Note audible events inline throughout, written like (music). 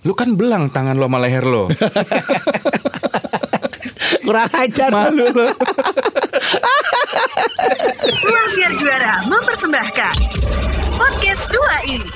Lu kan belang tangan lo sama leher lo. Kurang ajar. Malu lo. Ruang Siar Juara mempersembahkan Podcast 2 ini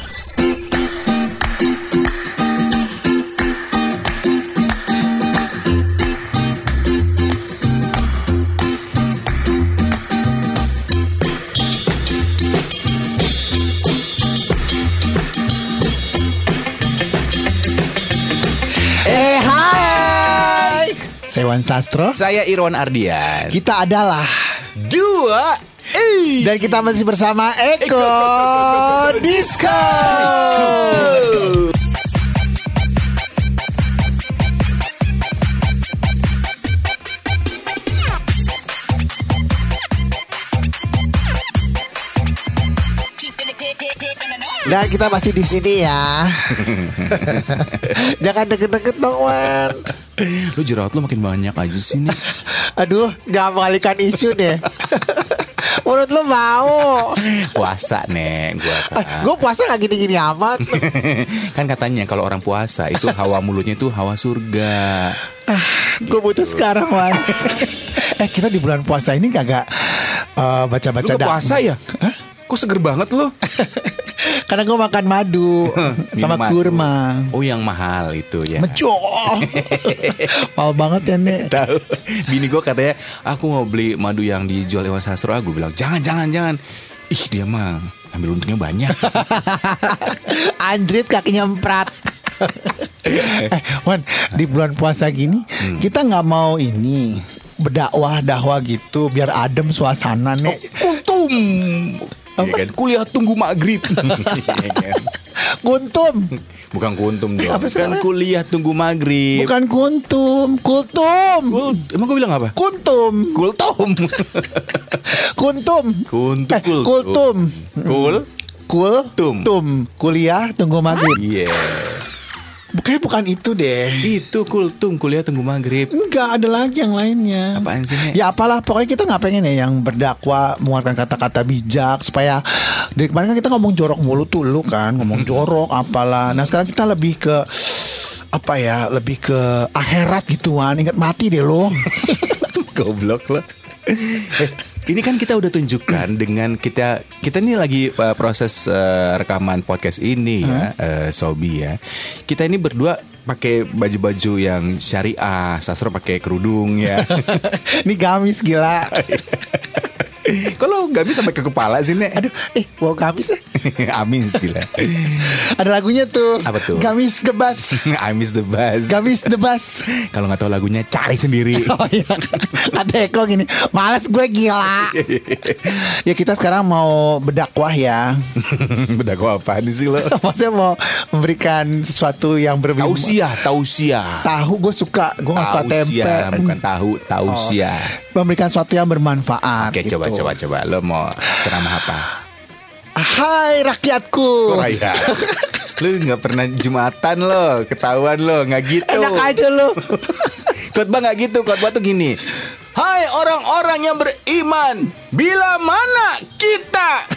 Saya Wan Sastro. Saya Irwan Ardian. Kita adalah Dua. Eh. dan kita masih bersama Eko Disco. Dan kita masih di sini ya. (laughs) Jangan deket-deket dong, Wan. Lu jerawat lu makin banyak aja sih nih. (laughs) Aduh, jangan mengalihkan isu deh. (laughs) Menurut lo mau? Puasa nek gua Eh, kan. gue puasa gak gini-gini amat. (laughs) kan katanya kalau orang puasa itu hawa mulutnya itu hawa surga. gue butuh sekarang, Wan. eh, kita di bulan puasa ini kagak eh, baca-baca Lu puasa ya? Hah? Kok seger banget lu? Karena gue makan madu (laughs) sama Minuman. kurma. Oh yang mahal itu ya. Mecol. (laughs) Mahal banget ya, Nek. Tahu. Bini gue katanya aku mau beli madu yang dijual Iwan Sastro. Aku bilang jangan jangan jangan. Ih dia mah ambil untungnya banyak. (laughs) Andrit kakinya emprat. eh, Wan, di bulan puasa gini Hmm. kita nggak mau ini berdakwah dakwah gitu biar adem suasana nek. Kultum. Iya kan? Kuliah tunggu maghrib. (laughs) Iya kan? Kuntum, Bukan kuntum dong. Apa kan kuliah tunggu maghrib. bukan kuntum, kultum. Kul, emang gue bilang apa? Kuntum, Kultum. (laughs) kuntum. Kuntum. Eh, kultum. Kul. Kul, Tum. tum, kuliah tunggu maghrib. Iya. Bukannya bukan itu deh. Itu kultum kuliah tunggu maghrib. Enggak ada lagi yang lainnya. Apaan sih, Nek? Ya apalah pokoknya kita nggak pengen ya yang berdakwah mengeluarkan kata-kata bijak supaya dari kemarin kan kita ngomong jorok mulu tuh lu kan ngomong (laughs) jorok apalah. Nah sekarang kita lebih ke apa ya lebih ke akhirat gituan ingat mati deh lo (laughs) Goblok lo. (laughs) Ini kan kita udah tunjukkan (clears throat) dengan kita kita ini lagi uh, proses uh, rekaman podcast ini ya, uh, Sobi ya. Kita ini berdua pakai baju-baju yang syariah, Sastro pakai kerudung ya. (laughs) ini gamis gila (laughs) Kalau bisa sampai ke kepala sih nek. aduh eh wow gamis ya (laughs) Amin gila. ada lagunya tuh Apa tuh? gamis gebas (laughs) I miss the bus. gamis debas (laughs) Kalau nggak tahu lagunya cari sendiri. Oh iya Kata Eko gini Males gue gila Ya kita sekarang mau berdakwah ya Berdakwah apa sih lo? Maksudnya mau memberikan sesuatu yang berbeda Tausiah, tausiah. Tahu gue suka Gue gak suka tempe bukan tahu, tausiah. Memberikan sesuatu yang bermanfaat Oke, gitu. coba coba coba. Lo mau ceramah apa? Hai rakyatku Oh. (laughs) Lu nggak pernah jumatan lo, ketahuan lo, nggak gitu. Enak aja lu (laughs) Khotbah nggak gitu, khotbah tuh gini. Hai orang-orang yang beriman, bila mana kita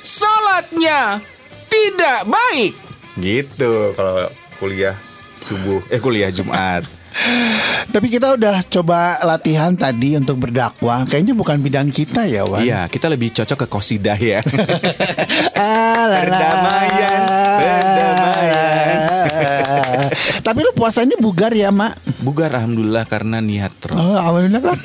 sholatnya tidak baik. Gitu kalau kuliah subuh, eh kuliah Jumat. Tapi kita udah coba latihan tadi untuk berdakwah Kayaknya bukan bidang kita ya Wan Iya, kita lebih cocok ke kosidah ya. (laughs) Perdamaian, perdamaian. Tapi lu puasanya bugar ya mak Bugar alhamdulillah karena niat Rob. Oh alhamdulillah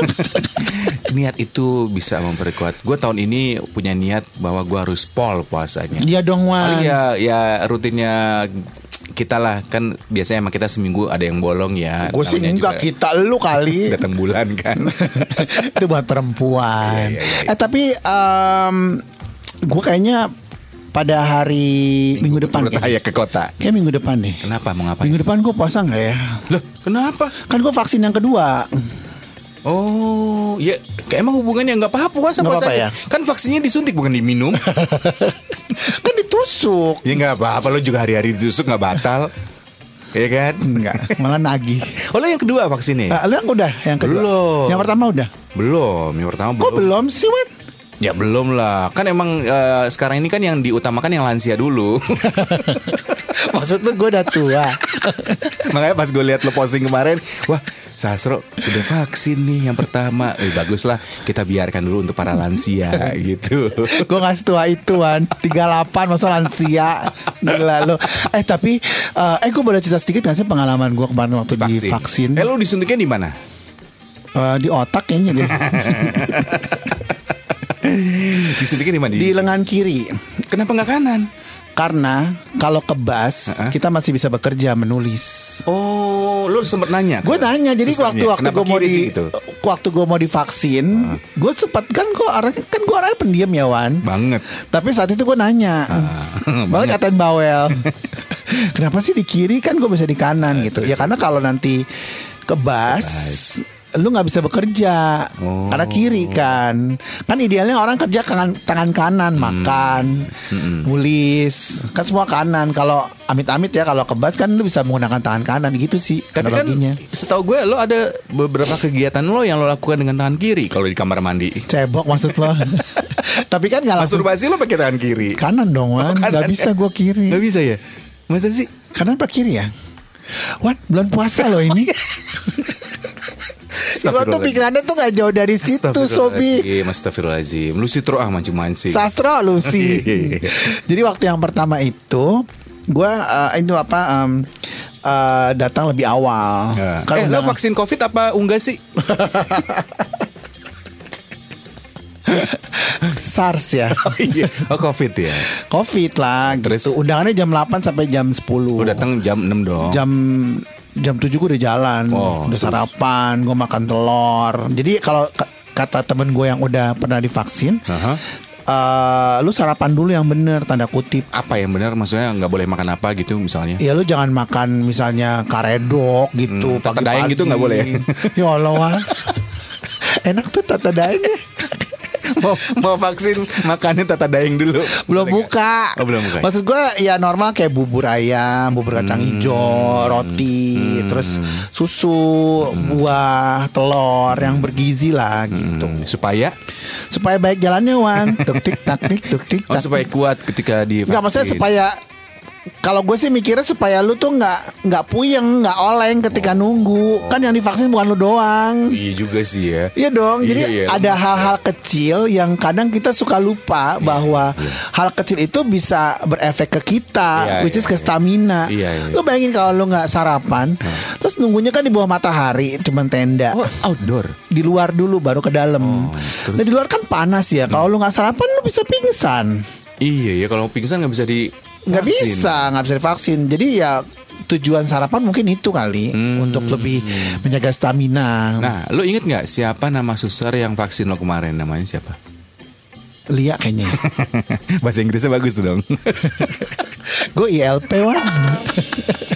(laughs) niat itu bisa memperkuat. Gue tahun ini punya niat bahwa gue harus pol puasanya. Iya dong Wan Paling ya ya rutinnya kita lah kan biasanya emang kita seminggu ada yang bolong ya. Gue sih enggak juga kita lu kali (laughs) Datang bulan kan. (laughs) Itu buat perempuan Iya, iya, iya, iya. Eh tapi Gue kayaknya Pada hari Minggu, depan Turut kayaknya. ayah ke kota. Kayak minggu depan deh Kenapa mau ngapain? Minggu depan gue puasa nggak ya Loh, kenapa? Kan gue vaksin yang kedua Oh, ya kayak emang hubungannya nggak apa-apa puasa Nggak puasa. apa-apa ya? Kan vaksinnya disuntik bukan diminum. (laughs) Kan ditusuk ya nggak apa-apa lo juga hari-hari ditusuk nggak batal. Iya kan? Enggak Malah nagih Oh lo yang kedua vaksinnya? Nah, Lu yang udah Yang kedua Belum. Yang pertama udah Belum, yang pertama belum. Kok belum sih Wan Ya belum lah. Kan emang eh, sekarang ini kan yang diutamakan yang lansia dulu. (laughs) Maksud lu gue udah tua. (laughs) Makanya pas gue lihat lo posting kemarin, wah Sasro udah vaksin nih yang pertama. Eh bagus lah kita biarkan dulu untuk para lansia (laughs) gitu. gue gak setua itu Wan 38 masa lansia Gila lu Eh tapi eh, Eh gue boleh cerita sedikit gak sih Pengalaman gue kemarin waktu di vaksin Eh lo disuntiknya di mana? Eh, Di otak kayaknya deh (laughs) Disuntiknya di mana? Di lengan kiri Kenapa nggak kanan? Karena Kalau kebas Uh-uh. Kita masih bisa bekerja Menulis Oh, lo sempet nanya? Gue nanya jadi waktu waktu gue mau di gitu? waktu gue mau divaksin, gue sempat kan gue orangnya kan gue orangnya pendiam ya Wan. Banget. Tapi saat itu gue nanya, (laughs) malah banget. katain bawel, (laughs) kenapa sih di kiri kan gue bisa di kanan gitu? Ya karena kalau nanti kebas, lu nggak bisa bekerja Oh. karena kiri kan. Kan idealnya orang kerja tangan tangan kanan, Hmm. makan, nulis, kan semua kanan. Kalau amit-amit ya kalau kebas kan lu bisa menggunakan tangan kanan gitu sih Tapi kan setahu gue lo ada beberapa kegiatan lo yang lo lakukan dengan tangan kiri kalau di kamar mandi. Cebok maksud lo. (laughs) Tapi kan nggak langsung Masturbasi lo pakai tangan kiri. kanan dong Wan. Oh, kanan Gak bisa ya? gue kiri. Gak bisa ya? Masa sih? Kanan apa kiri ya? Wan bulan puasa loh ini. (laughs) Gue tuh pikirannya tuh gak jauh dari situ Sobi Astagfirullahaladzim. Lu sih terus ah mancing-mancing. Sastro lu sih. (laughs) Jadi waktu yang pertama itu Gue eh, itu apa em, eh, Datang lebih awal Ya. Kan eh, lo vaksin COVID apa enggak sih? (laughs) SARS ya Oh iya, oh COVID ya. Covid lah Terus? gitu Undangannya jam 8 sampai jam 10 Lo datang jam 6 dong. jam jam 7 gue udah jalan Oh, udah terus? sarapan gue makan telur jadi kalau kata temen gue yang udah pernah divaksin Aha. eh, lu sarapan dulu yang bener tanda kutip Apa yang benar maksudnya nggak boleh makan apa gitu misalnya? Ya lu jangan makan misalnya karedok gitu Hmm, daeng gitu nggak boleh ya? Allah. (laughs) Enak tuh tata daengnya (laughs) mau mau vaksin makannya tata daeng dulu. Belum buka. Oh, belum buka. Maksud gue ya normal kayak bubur ayam Bubur kacang Hmm. hijau Roti Terus susu Buah Telur Yang bergizi lah gitu. Hmm, supaya? Supaya baik jalannya Wan. Tuk tik tak tik tuk tik oh supaya kuat ketika di Enggak maksudnya supaya kalau gue sih mikirnya supaya lu tuh nggak nggak puyeng nggak oleng ketika nunggu kan yang divaksin bukan lu doang Iya juga sih ya. Iya dong, Iya, jadi iya. ada hal-hal kecil yang kadang kita suka lupa bahwa hal kecil itu bisa berefek ke kita, Iya, which iya, is ke iya. stamina. Iya, iya. Lu bayangin kalau lu nggak sarapan, terus nunggunya kan di bawah matahari, cuman tenda. Oh, outdoor. Di luar dulu baru ke dalam. terus? Nah di luar kan panas ya. Kalau lu nggak sarapan lu bisa pingsan. Iya ya kalau pingsan nggak bisa di Nggak bisa, nggak bisa divaksin. Jadi ya tujuan sarapan mungkin itu kali Hmm. untuk lebih menjaga stamina. Nah, lo inget nggak siapa nama suster yang vaksin lo kemarin? Namanya siapa? Lia kayaknya. (laughs) Bahasa Inggrisnya bagus tuh dong. (laughs) Gue ILP wan. (laughs)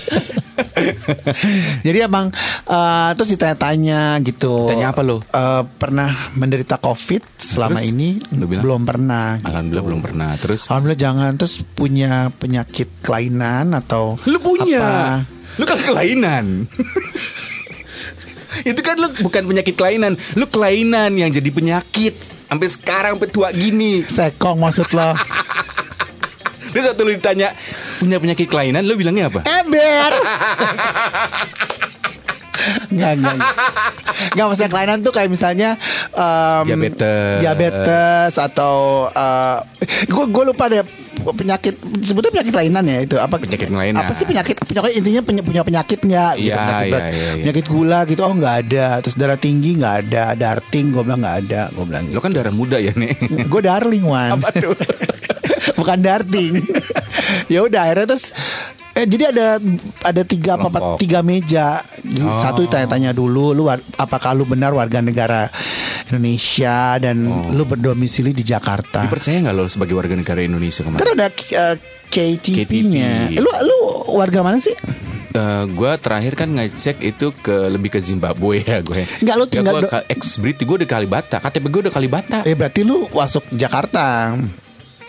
Jadi emang eh, terus ditanya-tanya gitu. Tanya apa lo? Eh, pernah menderita COVID selama Terus? ini? Bilang? Belum pernah. gitu. Alhamdulillah belum pernah. Terus Alhamdulillah jangan. Terus punya penyakit kelainan atau lu punya. apa? Lu kan kelainan. (laughs) Itu kan lu bukan penyakit kelainan, lu kelainan yang jadi penyakit sampai sekarang sampai tua gini. Sekong maksud lo? (laughs) Terus waktu lu ditanya punya penyakit kelainan, lu bilangnya apa? Ember. (laughs) Nggak, nggak, nggak. Nggak, maksudnya kelainan tuh kayak misalnya em, Diabetes. Diabetes atau Gue gue lupa deh penyakit sebetulnya penyakit kelainan ya itu apa Penyakit kelainan. apa sih penyakit penyakit intinya punya, punya penyakit nggak gitu Iya, penyakit, iya, berat. iya, iya. penyakit gula gitu oh nggak ada terus darah tinggi nggak ada darting gue bilang nggak ada gue bilang gitu. kan darah muda ya, Nek. gue darling wan Apa tuh? (laughs) (laughs) bukan darting ya udah akhirnya terus eh jadi ada ada tiga apa empat- tiga meja Oh. satu tanya-tanya dulu lu apakah lu benar warga negara Indonesia dan Oh. lu berdomisili di Jakarta Dipercaya nggak lo sebagai warga negara Indonesia kemarin? kan ada uh, KTP-nya KTP. lu lu warga mana sih Eh, gue terakhir kan ngecek itu ke lebih ke Zimbabwe ya gue. Nggak, lu tinggal Ya, do- ex Brit gue udah Kalibata. KTP gue udah Kalibata. eh berarti lu masuk Jakarta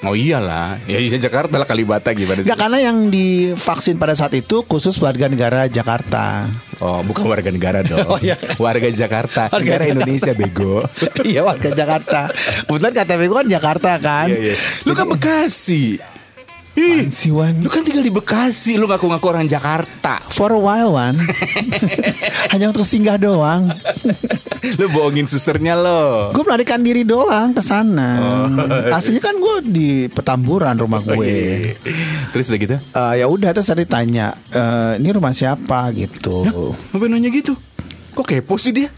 Oh iyalah, ya iya Jakarta lah Kalibata gimana sih? Enggak karena yang divaksin pada saat itu khusus warga negara Jakarta. Oh, bukan warga negara dong. (laughs) Oh, iya. Warga Jakarta. Warga negara Jakarta. Indonesia bego. (laughs) iya warga Jakarta. Kebetulan KTP gue kan Jakarta kan. Iya, iya. Lu kan Bekasi. Ih, sih Wan? lu kan tinggal di Bekasi, lu ngaku-ngaku orang Jakarta. For a while Wan. (laughs) Hanya untuk singgah doang. lu bohongin susternya lo. Gue melarikan diri doang ke sana. Aslinya kan gue di Petamburan rumah gue. Oh, iya. Terus udah gitu? Eh, ya udah terus saya ditanya, "Eh, ini rumah siapa gitu. Ngapain nanya gitu? Kok kepo sih dia?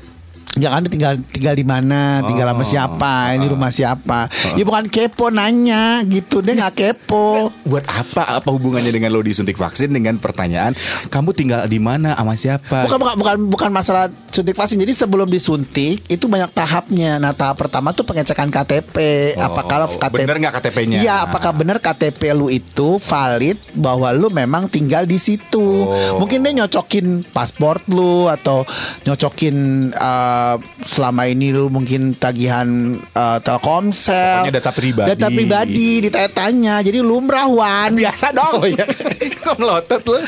Ya kan tinggal tinggal di mana, tinggal sama Oh. siapa, ini rumah siapa. Ya bukan kepo nanya gitu, dia nggak kepo. (laughs) Buat apa? Apa hubungannya dengan lo disuntik vaksin dengan pertanyaan kamu tinggal di mana sama siapa? Bukan bukan bukan bukan masalah suntik vaksin. Jadi sebelum disuntik itu banyak tahapnya. Nah tahap pertama tuh pengecekan KTP. Oh, apakah KTP bener nggak KTP-nya? Iya, apakah benar KTP lu itu valid bahwa lu memang tinggal di situ. Oh. Mungkin dia nyocokin paspor lu atau nyocokin uh, selama ini lu mungkin tagihan uh, Telkomsel. Pokoknya data pribadi. Data pribadi ditanya-tanya. Jadi lumrah wan. Biasa dong. Oh iya, (laughs) kok melotot lo?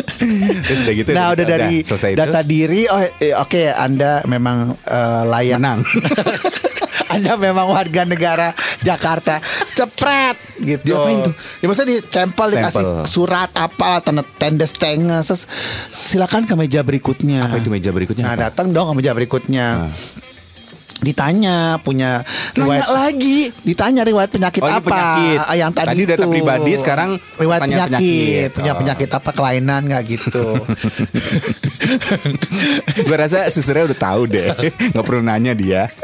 Terus udah gitu. Nah udah dari data itu. diri oh eh, oke Anda memang eh, layak Menang. (laughs) Anda memang warga negara Jakarta cepret gitu Diapain tuh? ya maksudnya di stempel dikasih surat apa tanda tendes tenges silakan ke meja berikutnya Apa itu meja berikutnya nah apa? datang dong ke meja berikutnya Nah. Ditanya punya Nanya lagi. ditanya riwayat penyakit Oh, apa penyakit. Ah, yang tadi, Tadi data itu. pribadi, sekarang riwayat penyakit, penyakit. punya Oh. penyakit apa kelainan nggak gitu (laughs) Gue rasa susternya udah tahu deh. Nggak perlu nanya dia. (laughs)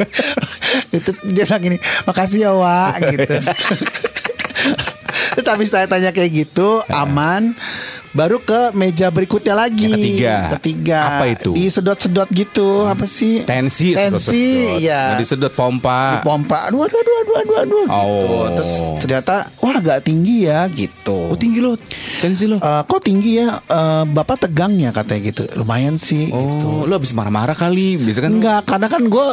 itu dia bilang gini makasih ya Wak gitu (laughs) terus habis tanya-tanya kayak gitu aman baru ke meja berikutnya lagi Yang ketiga. ketiga Apa itu? disedot-sedot gitu apa sih Tensi, tensi sedot-sedot. ya Nggak disedot pompa. pompa aduh aduh aduh aduh aduh, aduh gitu Oh. terus ternyata wah agak tinggi ya gitu Oh tinggi lo, tensi lo. Eh, kok tinggi ya Eh, bapak tegang ya katanya gitu lumayan sih gitu Oh, lo habis marah-marah kali. Biasa kan Enggak, karena kan gue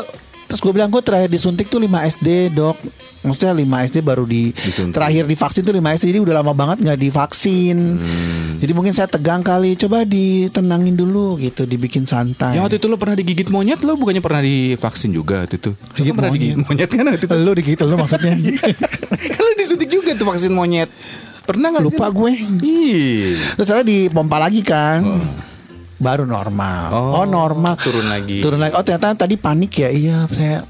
terus gue bilang gue terakhir disuntik tuh 5 SD dok. Maksudnya 5 SD baru di Disuntik. terakhir divaksin tuh 5 SD jadi udah lama banget nggak divaksin. Hmm. Jadi mungkin saya tegang kali. Coba ditenangin dulu gitu, dibikin santai. Yang waktu itu lo pernah digigit monyet lo bukannya pernah divaksin juga waktu itu? Lo kan pernah digigit monyet kan waktu itu? Lu digigit lu maksudnya. (laughs) kan lo disuntik juga tuh vaksin monyet. Pernah sih? Lupa lo? gue. Ih. Terus saya dipompa lagi kan. Baru normal. Oh, Oh, normal. turun lagi. Turun lagi. Oh ternyata tadi panik ya. Iya saya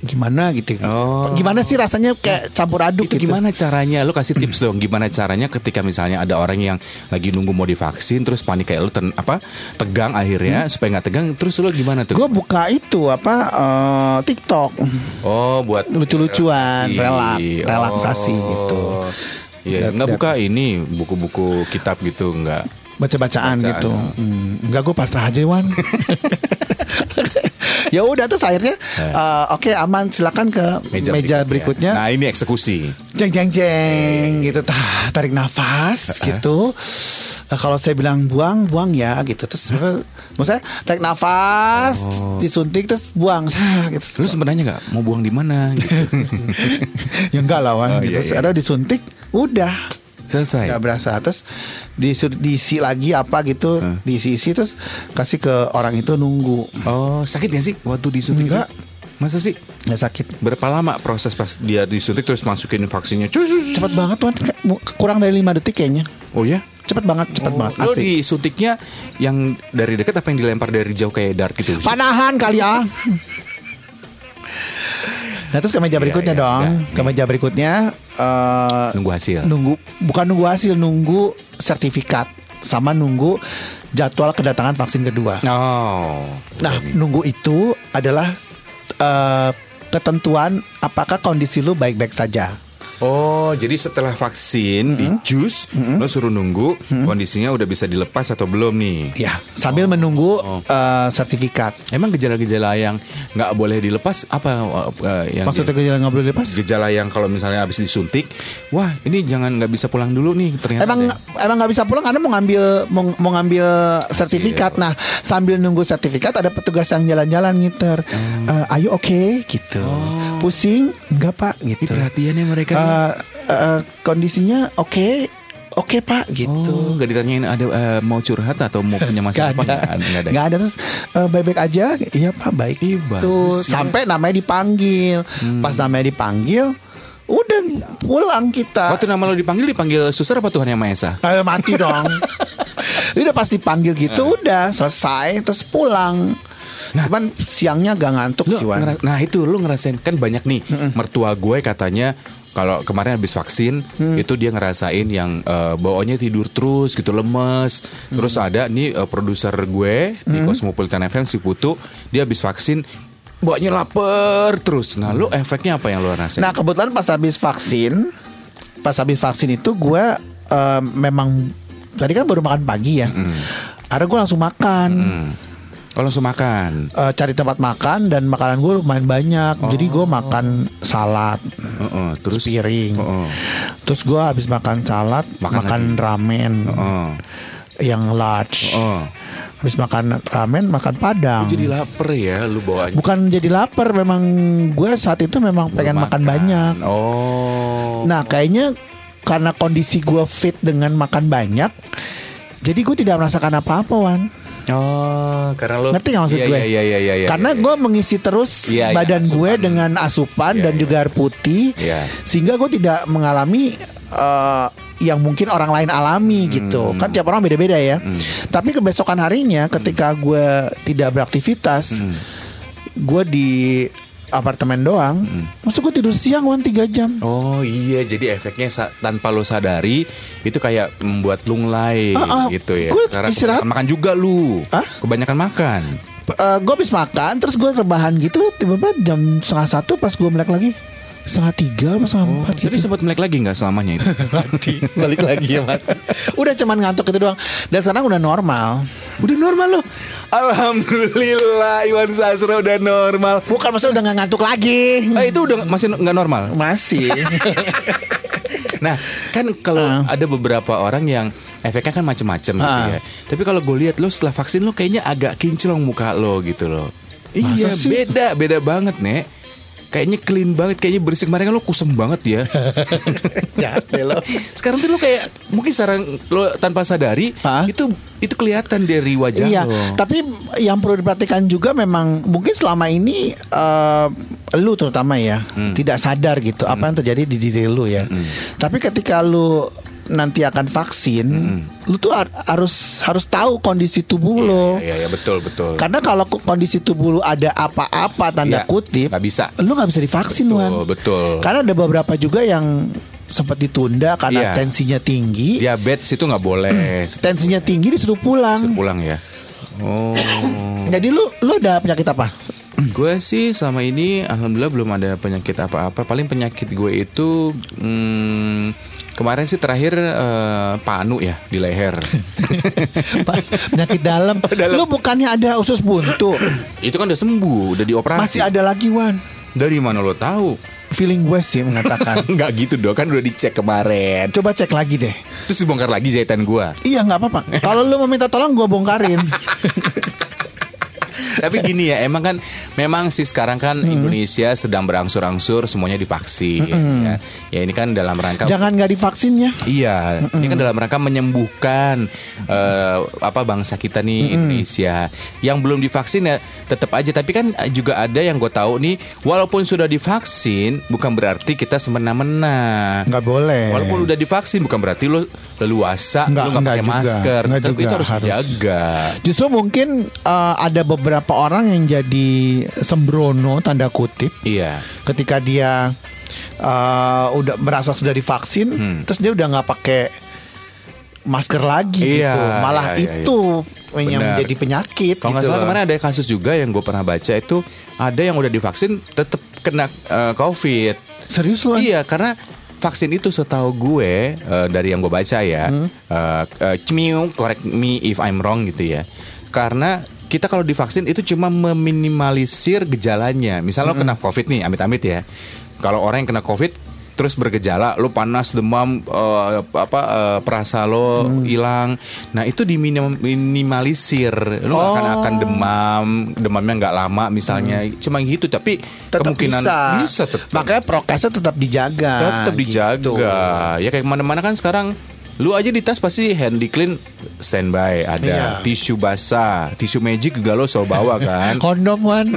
gimana gitu. Oh. Gimana sih rasanya kayak campur aduk Itu gitu. gimana caranya? Lo kasih tips dong. Gimana caranya ketika misalnya ada orang yang lagi nunggu mau divaksin terus panik kayak lo ten- apa tegang akhirnya supaya nggak tegang terus lo gimana tuh? Gue buka itu apa eh, TikTok Oh buat lucu-lucuan, relak, relaksasi. relaksasi Oh. gitu, Iya, nggak buka ini buku-buku kitab gitu nggak. Baca-bacaan Bacaan. gitu. Hmm, enggak gue pasrah aja Wan. (laughs) ya udah terus akhirnya eh, oke aman silakan ke meja, berikutnya. Nah ini eksekusi. Jeng jeng jeng gitu tah tarik nafas gitu. Eh, kalau saya bilang buang buang ya gitu terus maksudnya tarik nafas disuntik terus buang Sah, gitu. Lu sebenarnya nggak mau buang di mana? Gitu. (laughs) ya enggak lawan Oh, gitu. iya, Terus iya. ada disuntik udah Selesai. nggak berasa terus disu- diisi lagi apa gitu diisi-isi terus kasih ke orang itu nunggu Oh sakit gak sih waktu disuntik? Enggak. Masa sih? nggak sakit Berapa lama proses pas dia disuntik terus masukin vaksinnya? Cus, cus, cus. cepet banget mu- kurang dari lima detik kayaknya Oh ya? cepet banget cepet banget Lo asli disuntiknya yang dari dekat apa yang dilempar dari jauh kayak dart gitu? panahan kali ya (laughs) Nah terus ke meja berikutnya iya, dong iya. Ke meja berikutnya eh, Nunggu hasil. Nunggu Bukan nunggu hasil Nunggu sertifikat Sama nunggu Jadwal kedatangan vaksin kedua Oh. Nah, nunggu itu adalah eh, ketentuan apakah kondisi lu baik-baik saja. Oh, jadi setelah vaksin di jus, lo suruh nunggu kondisinya udah bisa dilepas atau belum nih? Ya, sambil menunggu eh, sertifikat. Emang gejala-gejala yang nggak boleh dilepas apa eh, yang Maksudnya gejala nggak boleh lepas? gejala yang kalau misalnya habis disuntik, wah ini jangan nggak bisa pulang dulu nih ternyata. Emang ada. emang nggak bisa pulang karena mau ngambil mau, mau ngambil sertifikat. Nah, sambil nunggu sertifikat ada petugas yang jalan-jalan ngiter. Eh, ayo oke gitu. Pusing? Enggak, Pak Ini gitu. perhatiannya mereka. Eh, eh, kondisinya oke, oke pak gitu. Oh, nggak ditanyain ada eh, mau curhat atau mau punya masalah (laughs) apa? Gak ada, Nggak ada. Nggak ada. Nggak ada terus eh, baik-baik aja, iya pak baik. Ih, ya. sampai namanya dipanggil, pas namanya dipanggil, udah pulang kita. Waktu nama lo dipanggil dipanggil suster apa Tuhan yang Maha Esa? Ayo mati dong. (laughs) udah pas dipanggil gitu udah selesai terus pulang. Cuman siangnya gak ngantuk sih Wan. ngera- nah itu lu ngerasain kan banyak nih mertua gue katanya kalau kemarin habis vaksin Mm. itu dia ngerasain yang eh, bawaannya tidur terus gitu lemes terus Mm. ada nih eh, produser gue di Cosmopolitan FM si Putu dia habis vaksin bawaannya lapar terus nah lu efeknya apa yang lu rasain Nah kebetulan pas habis vaksin, pas habis vaksin itu gue eh, memang tadi kan baru makan pagi ya. Ada gue langsung makan. Kalau langsung makan Eh, cari tempat makan dan makanan gue lumayan banyak. Jadi gue makan salad Heeh, terus piring. Heeh. Terus gue habis makan salad Makan makan, ramen Heeh. yang large. Heeh. Habis makan ramen makan padang. Lu jadi lapar ya lu bawaannya Bukan jadi lapar, memang gue saat itu memang pengen makan, banyak. oh Nah kayaknya karena kondisi gue fit dengan makan banyak, jadi gue tidak merasakan apa-apa Wan. Oh, karena lo Ngerti nggak maksud Iya, gue? Iya, iya, iya, iya, iya. karena iya. gue mengisi terus Iya, iya, badan gue asupan. dengan asupan Iya, dan iya. juga air putih, Iya. sehingga gue tidak mengalami eh, yang mungkin orang lain alami Hmm. gitu. Kan tiap orang beda-beda ya. Tapi kebesokan harinya ketika gue tidak beraktivitas, Hmm. gue di apartemen doang, maksud gue tidur siang Wan 3 jam. Oh iya, jadi efeknya tanpa lo sadari itu kayak membuat lunglai Ah, ah, gitu ya. gue Karena istirahat- makan juga lu. Hah? Kebanyakan makan. gue habis makan terus gue rebahan gitu tiba-tiba jam setengah satu pas gue melek lagi setengah tiga apa setengah Oh, empat tapi gitu. sempat melek lagi nggak selamanya itu? (laughs) mati balik lagi ya mati udah cuman ngantuk itu doang dan sekarang udah normal udah normal loh. Alhamdulillah Iwan Sasro udah normal. bukan maksudnya udah nggak ngantuk lagi Eh, itu udah masih nggak normal. masih (laughs) Nah, kan kalau Ah. ada beberapa orang yang efeknya kan macem-macem gitu Ah. ya. Tapi kalau gue lihat lo setelah vaksin lo kayaknya agak kinclong muka lo gitu loh. Masa iya, sih? beda, beda banget, Nek. Kayaknya clean banget, kayaknya bersih kemarin kan lo kusem banget ya. (laughs) Deh lo. Sekarang tuh lo kayak mungkin sekarang lo tanpa sadari Hah? itu itu kelihatan dari wajah Iya, lo. tapi yang perlu diperhatikan juga memang mungkin selama ini eh, lu terutama ya Hmm. tidak sadar gitu apa yang terjadi di diri lu ya. Tapi ketika lu nanti akan vaksin, Hmm. lu tuh har- harus harus tahu kondisi tubuh lo. Iya, iya, betul, betul. Karena kalau ko- kondisi tubuh lu ada apa-apa tanda Iya, kutip, nggak bisa. Lu nggak bisa divaksin, Betul, Wan. betul. Karena ada beberapa juga yang sempat ditunda karena Iya. tensinya tinggi. Diabetes itu nggak boleh. (clears throat) Tensinya tinggi disuruh pulang. Suruh pulang ya. Oh. (clears throat) Jadi lu lu ada penyakit apa? Gue sih selama ini alhamdulillah belum ada penyakit apa-apa. Paling penyakit gue itu hmm, kemarin sih terakhir eh, panu ya di leher. (laughs) Penyakit dalam. Dalam. Lu bukannya ada usus buntu? itu kan udah sembuh, udah dioperasi. Masih ada lagi Wan. Dari mana lo tahu? Feeling gue sih mengatakan. (laughs) Enggak gitu dong, kan udah dicek kemarin. Coba cek lagi deh. Terus dibongkar lagi jahitan gua. Iya nggak apa-apa. Kalau lu mau minta tolong gue bongkarin. (laughs) Tapi gini ya, emang kan memang sih sekarang kan Indonesia sedang berangsur-angsur semuanya divaksin ya. Ya ini kan dalam rangka Jangan nggak divaksin ya. Iya, ini kan dalam rangka menyembuhkan eh, apa bangsa kita nih Indonesia. Yang belum divaksin ya tetap aja. Tapi kan juga ada yang gue tahu nih, walaupun sudah divaksin, bukan berarti kita semena-mena. Nggak boleh. Walaupun udah divaksin, bukan berarti lo leluasa, Nggak- lo nggak pakai juga. masker. Nggak juga, itu harus, harus. dijaga. Justru mungkin eh, ada beberapa orang yang jadi sembrono tanda kutip Iya. ketika dia eh, udah merasa sudah divaksin, terus dia udah nggak pakai masker lagi Hmm. Iya, gitu. Malah iya, iya, itu yang Benar. menjadi penyakit. Kalau nggak gitu salah kemarin ada kasus juga yang gue pernah baca itu ada yang udah divaksin tetap kena eh, COVID. serius loh. Iya, karena vaksin itu setahu gue eh, dari yang gue baca ya, Hmm. eh, eh, Cmiu, correct me if I'm wrong gitu ya. Karena kita kalau divaksin itu cuma meminimalisir gejalanya. Misalnya lo Hmm. kena COVID nih, amit-amit ya. Kalau orang yang kena COVID terus bergejala, lo panas, demam, eh, apa eh, perasa lo Hmm. hilang. Nah itu diminimalisir. Lo nggak akan Oh. akan demam, demamnya nggak lama misalnya. Cuma gitu, tapi Hmm. tetap kemungkinan bisa. bisa tetap. Makanya prokesnya tetap dijaga. tetap dijaga. gitu. Ya kayak mana-mana kan sekarang lu aja di tas pasti handy clean standby Iya. ada tisu basah, tisu magic juga lo selalu bawa kan. (laughs) Kondom Wan.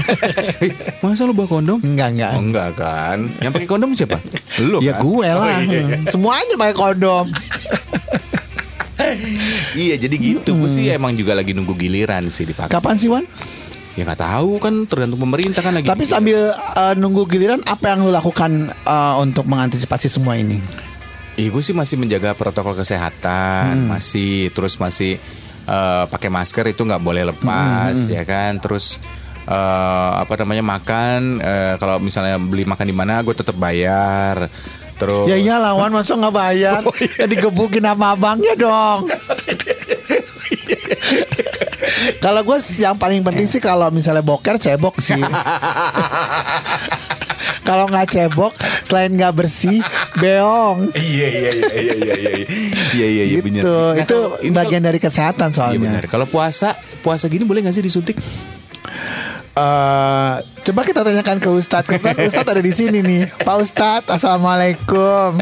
(laughs) Masa lu bawa kondom? enggak enggak. Oh, enggak kan? Yang pakai kondom siapa? (laughs) Lu ya kan? gue Oh, lah. iya, iya. Semuanya pakai kondom. Iya, jadi gitu. Gue sih emang juga lagi nunggu giliran sih divaksin. Kapan sih Wan? Ya nggak tahu kan tergantung pemerintah kan lagi. Tapi sambil uh, nunggu giliran apa yang lu lakukan uh, untuk mengantisipasi semua ini? Iya, gue sih masih menjaga protokol kesehatan, masih terus masih eh, pakai masker itu nggak boleh lepas, ya kan. Terus eh, apa namanya makan, eh, kalau misalnya beli makan di mana, gue tetap bayar. Terus Ya iya lawan masa nggak bayar? (laughs) Ya digebukin sama abangnya dong. kalau gue yang paling penting sih kalau misalnya boker cebok sih. (laughs) kalau nggak cebok, selain nggak bersih, (laughs) beong. Iya iya iya iya iya iya iya iya iya benar. Gitu. Nah, Itu kalau- ini bagian dari kesehatan kalau- Iya benar. soalnya. Kalau puasa puasa gini boleh nggak sih disuntik? Eh, coba kita tanyakan ke Ustadz. Kebetulan (laughs) Ustadz ada di sini nih. Pak Ustadz, assalamualaikum. (laughs)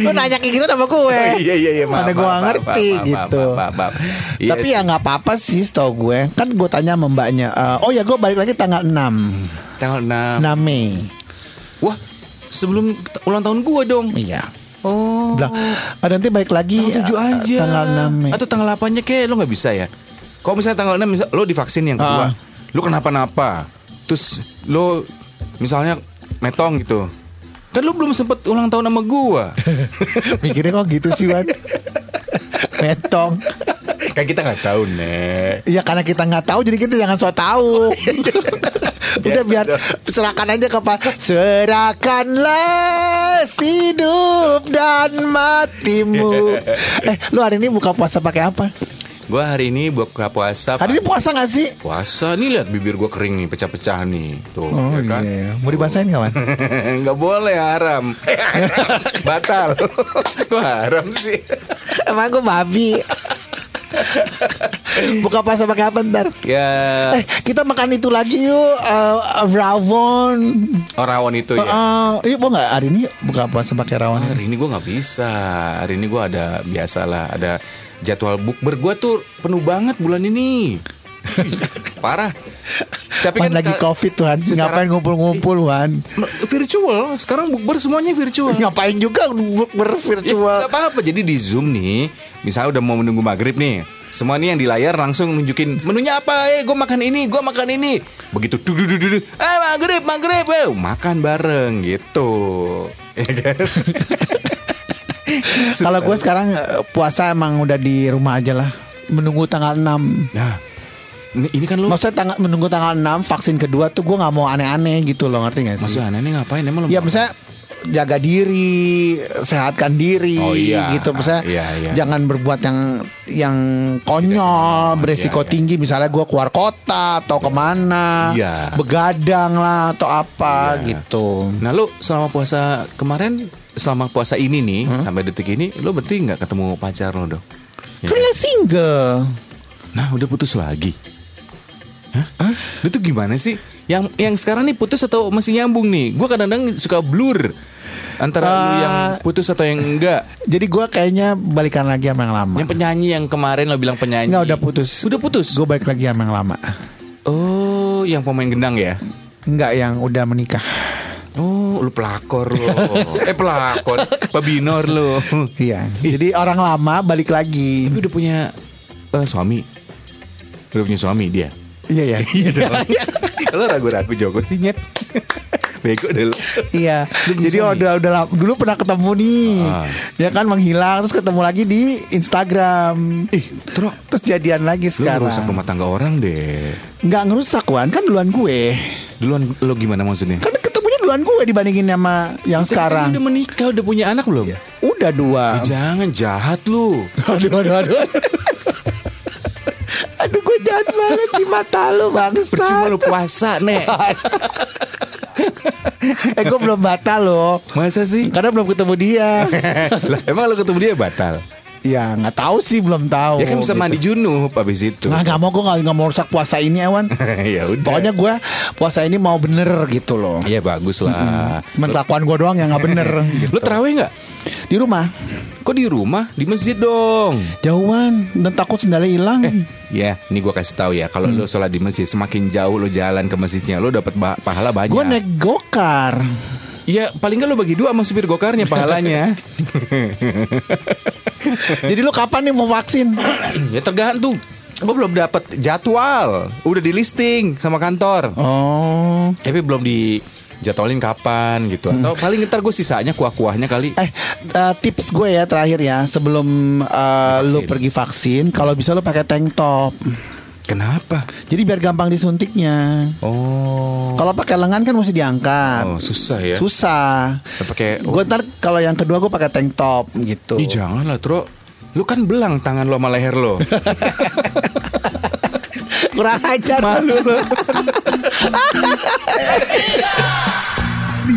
Lu nanya kayak gitu sama gue. iya iya iya. Mana gue gak ngerti gitu. Iya, Tapi ya nggak apa-apa sih setahu gue. Kan gue tanya sama mbaknya. eh, oh ya gue balik lagi tanggal 6 tanggal 6. 6 Mei. Wah, sebelum ulang tahun gua dong. Iya. Oh. Ada nanti balik lagi Tanggal 7 eh, aja. tanggal 6 Mei. Atau tanggal 8-nya kayak lo nggak bisa ya. Kalau misalnya tanggal 6 misal, lo divaksin yang Ah. kedua. Lo kenapa-napa. Terus lo misalnya metong gitu. Kan lo belum sempet ulang tahun sama gua. (laughs) Mikirnya kok gitu sih Wan. (laughs) Metong. Kan kita nggak tahu, Nek. Iya karena kita nggak tahu jadi kita jangan so tahu. (laughs) Udah biar serahkan aja ke Pak. Serahkanlah hidup dan matimu. (laughs) Eh, lu hari ini buka puasa pakai apa? Gua hari ini buka puasa. Hari ini puasa gak sih? puasa nih lihat bibir gua kering nih, pecah-pecah nih. Tuh, ya kan? iya. Mau dibasahin kawan? (laughs) Nggak boleh haram. Batal. Kok haram sih? Emang gue babi. (laughs) buka puasa pakai apa ntar? Ya, Eh, kita makan itu lagi yuk. eh, rawon. oh, rawon itu ya. Eh, iya mau nggak hari ini buka puasa pakai rawon? Hari ini gue nggak bisa. Hari ini gue ada biasalah ada jadwal bukber gue tuh penuh banget bulan ini. (laughs) Parah. Tapi Pan lagi ka- covid tuhan secara- Ngapain ngumpul-ngumpul Wan virtual. Sekarang bukber semuanya virtual. (laughs) Ngapain juga bervirtual Gak apa-apa. Jadi di Zoom nih, misalnya udah mau menunggu maghrib nih. Semua nih yang di layar langsung nunjukin menunya apa? Eh, gue makan ini, gue makan ini. Begitu duduk duduk duduk. Eh, maghrib, maghrib, eh, makan bareng gitu. Ya kan? (laughs) Kalau gue sekarang eh, puasa emang udah di rumah aja lah Menunggu tanggal 6 Nah, ini, ini kan lo Maksudnya tanggal, menunggu tanggal 6 vaksin kedua tuh gue gak mau aneh-aneh gitu loh ngerti gak sih? Maksudnya aneh ngapain emang lo? Ya misalnya jaga diri, sehatkan diri Oh, iya. gitu. Misalnya Iya, iya. jangan berbuat yang yang konyol, senonoh. beresiko Iya, iya. tinggi. Misalnya gue keluar kota atau ke mana, Iya. begadang lah atau apa Iya. gitu. Nah lo selama puasa kemarin selama puasa ini nih sampai detik ini lo berarti nggak ketemu pacar lo dong? Ya Kan single. Nah udah putus lagi. Hah? Lu tuh gimana sih? Yang yang sekarang nih putus atau masih nyambung nih? Gue kadang-kadang suka blur antara lu Ah. yang putus atau yang enggak. Jadi gue kayaknya balikan lagi sama yang lama. Yang penyanyi yang kemarin lo bilang penyanyi. Enggak udah putus. Udah putus. Gue balik lagi sama yang lama. Oh, yang pemain gendang ya? Enggak yang udah menikah. Oh, lu pelakor lo. eh pelakor, pebinor lo. Iya. Jadi orang lama balik lagi. Tapi udah punya eh, suami. Udah punya suami dia. Iya ya. (laughs) Iya dong. Kalau ragu-ragu Joko sih nyet. (laughs) Bego deh lu. Iya. Lu Jadi udah udah dulu pernah ketemu nih. Ah. Ya kan menghilang terus ketemu lagi di Instagram. Ih, terus Terus jadian lagi lu sekarang. ngerusak rumah tangga orang deh. Nggak ngerusak Wan, kan duluan gue. Duluan lo gimana maksudnya? Kan ketemunya duluan gue dibandingin sama yang Kan sekarang. udah menikah, udah punya anak belum? Udah dua. Jangan jahat lu. (laughs) Aduh, aduh, aduh. aduh jahat banget di mata lu bangsa. Percuma lu puasa, Nek. (laughs) eh gue belum batal loh. Masa sih? Karena belum ketemu dia. (laughs) lah, emang lu ketemu dia batal? ya nggak tahu sih belum tahu. Ya kan bisa gitu. mandi junub habis itu. Nah nggak mau gue nggak mau rusak puasa ini Awan. (laughs) ya udah. Pokoknya gue puasa ini mau bener gitu loh. Iya bagus lah. Cuman kelakuan gue doang yang nggak bener. gitu. Lu terawih nggak? di rumah Kok di rumah? Di masjid dong. jauhan dan takut sendalnya hilang. Ya, ini gua kasih tahu ya. Kalau lu sholat di masjid, semakin jauh lu jalan ke masjidnya, lu dapat pahala banyak. gue naik gokar. Iya, paling nggak lu bagi dua sama supir gokarnya pahalanya. (laughs) Jadi lu kapan nih mau vaksin? (clears throat) ya tergantung. Gue belum dapat jadwal. Udah di listing sama kantor. Oh. Tapi belum di jadwalin kapan gitu. Atau paling ntar gue sisanya kuah-kuahnya kali. Eh, eh, tips gue ya terakhir ya sebelum eh, lu pergi vaksin, kalau bisa lu pakai tank top. Kenapa? Jadi biar gampang disuntiknya. Oh. Kalau pakai lengan kan mesti diangkat. Oh, susah ya. Susah. Pakai Gue ntar kalau yang kedua gue pakai tank top gitu. Ih jangan lah Tro Lu kan belang tangan lo sama leher lo (laughs) Kurang ajar. Malu lo (laughs)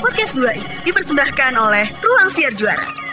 Podcast 2i dipersembahkan oleh Ruang Siar Juara.